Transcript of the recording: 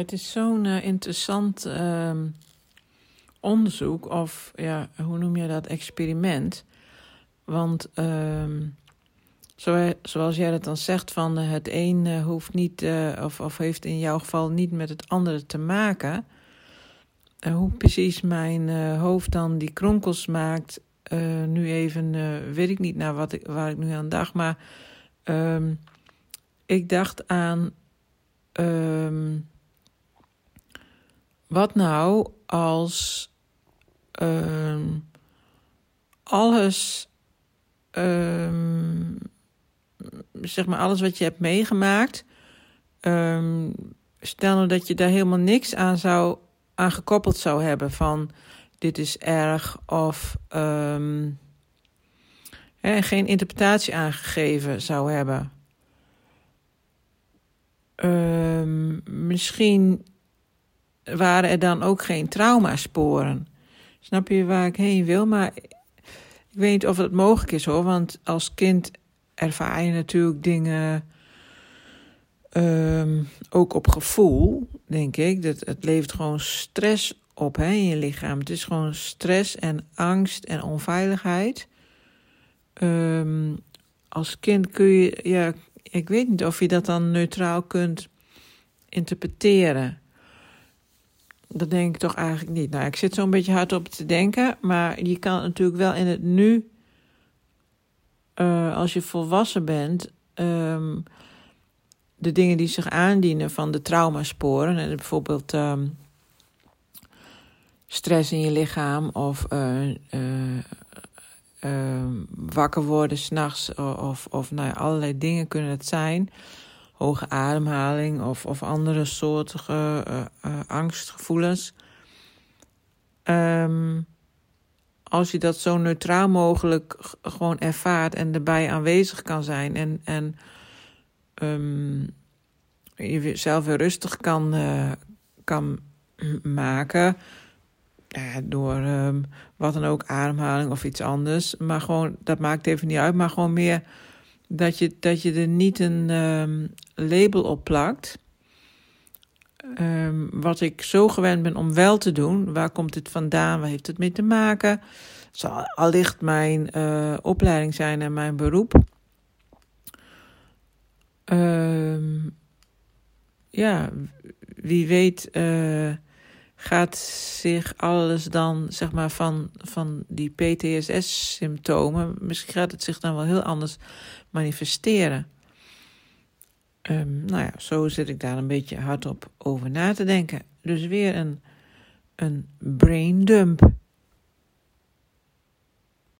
Het is zo'n uh, interessant uh, onderzoek, of ja, hoe noem je dat, experiment. Want zo, zoals jij dat dan zegt, van uh, het een uh, hoeft niet, of, of heeft in jouw geval niet met het andere te maken. hoe precies mijn hoofd dan die kronkels maakt, nu even, weet ik niet naar wat ik, waar ik nu aan dacht, maar ehm, ik dacht aan. Wat nou als um, alles, um, zeg maar alles wat je hebt meegemaakt, um, stel nou dat je daar helemaal niks aan zou aan gekoppeld zou hebben van dit is erg of hè, geen interpretatie aangegeven zou hebben. Misschien waren er dan ook geen traumasporen. Snap je waar ik heen wil? Maar ik weet niet of het mogelijk is hoor. Want als kind ervaar je natuurlijk dingen um, ook op gevoel, denk ik. Dat, het levert gewoon stress op hè, in je lichaam. Het is gewoon stress en angst en onveiligheid. Um, als kind kun je, ja, ik weet niet of je dat dan neutraal kunt interpreteren. Dat denk ik toch eigenlijk niet. Nou, ik zit zo'n beetje hard op te denken, maar je kan natuurlijk wel in het nu, uh, als je volwassen bent, um, de dingen die zich aandienen van de traumasporen, en bijvoorbeeld um, stress in je lichaam of uh, uh, wakker worden s'nachts of, of nou ja, allerlei dingen kunnen het zijn hoge ademhaling of, of andere soortige uh, uh, angstgevoelens. Um, als je dat zo neutraal mogelijk gewoon ervaart en erbij aanwezig kan zijn en, en um, jezelf weer rustig kan, uh, kan maken. Ja, door um, wat dan ook, ademhaling of iets anders. Maar gewoon, dat maakt even niet uit, maar gewoon meer dat je, dat je er niet een um, label op plakt. Um, wat ik zo gewend ben om wel te doen. Waar komt het vandaan? Waar heeft het mee te maken? Zal allicht mijn uh, opleiding zijn en mijn beroep. Um, ja, wie weet uh, gaat zich alles dan, zeg maar, van, van die PTSS-symptomen, misschien gaat het zich dan wel heel anders manifesteren. Um, nou ja, zo zit ik daar een beetje hardop over na te denken. Dus weer een, een brain dump.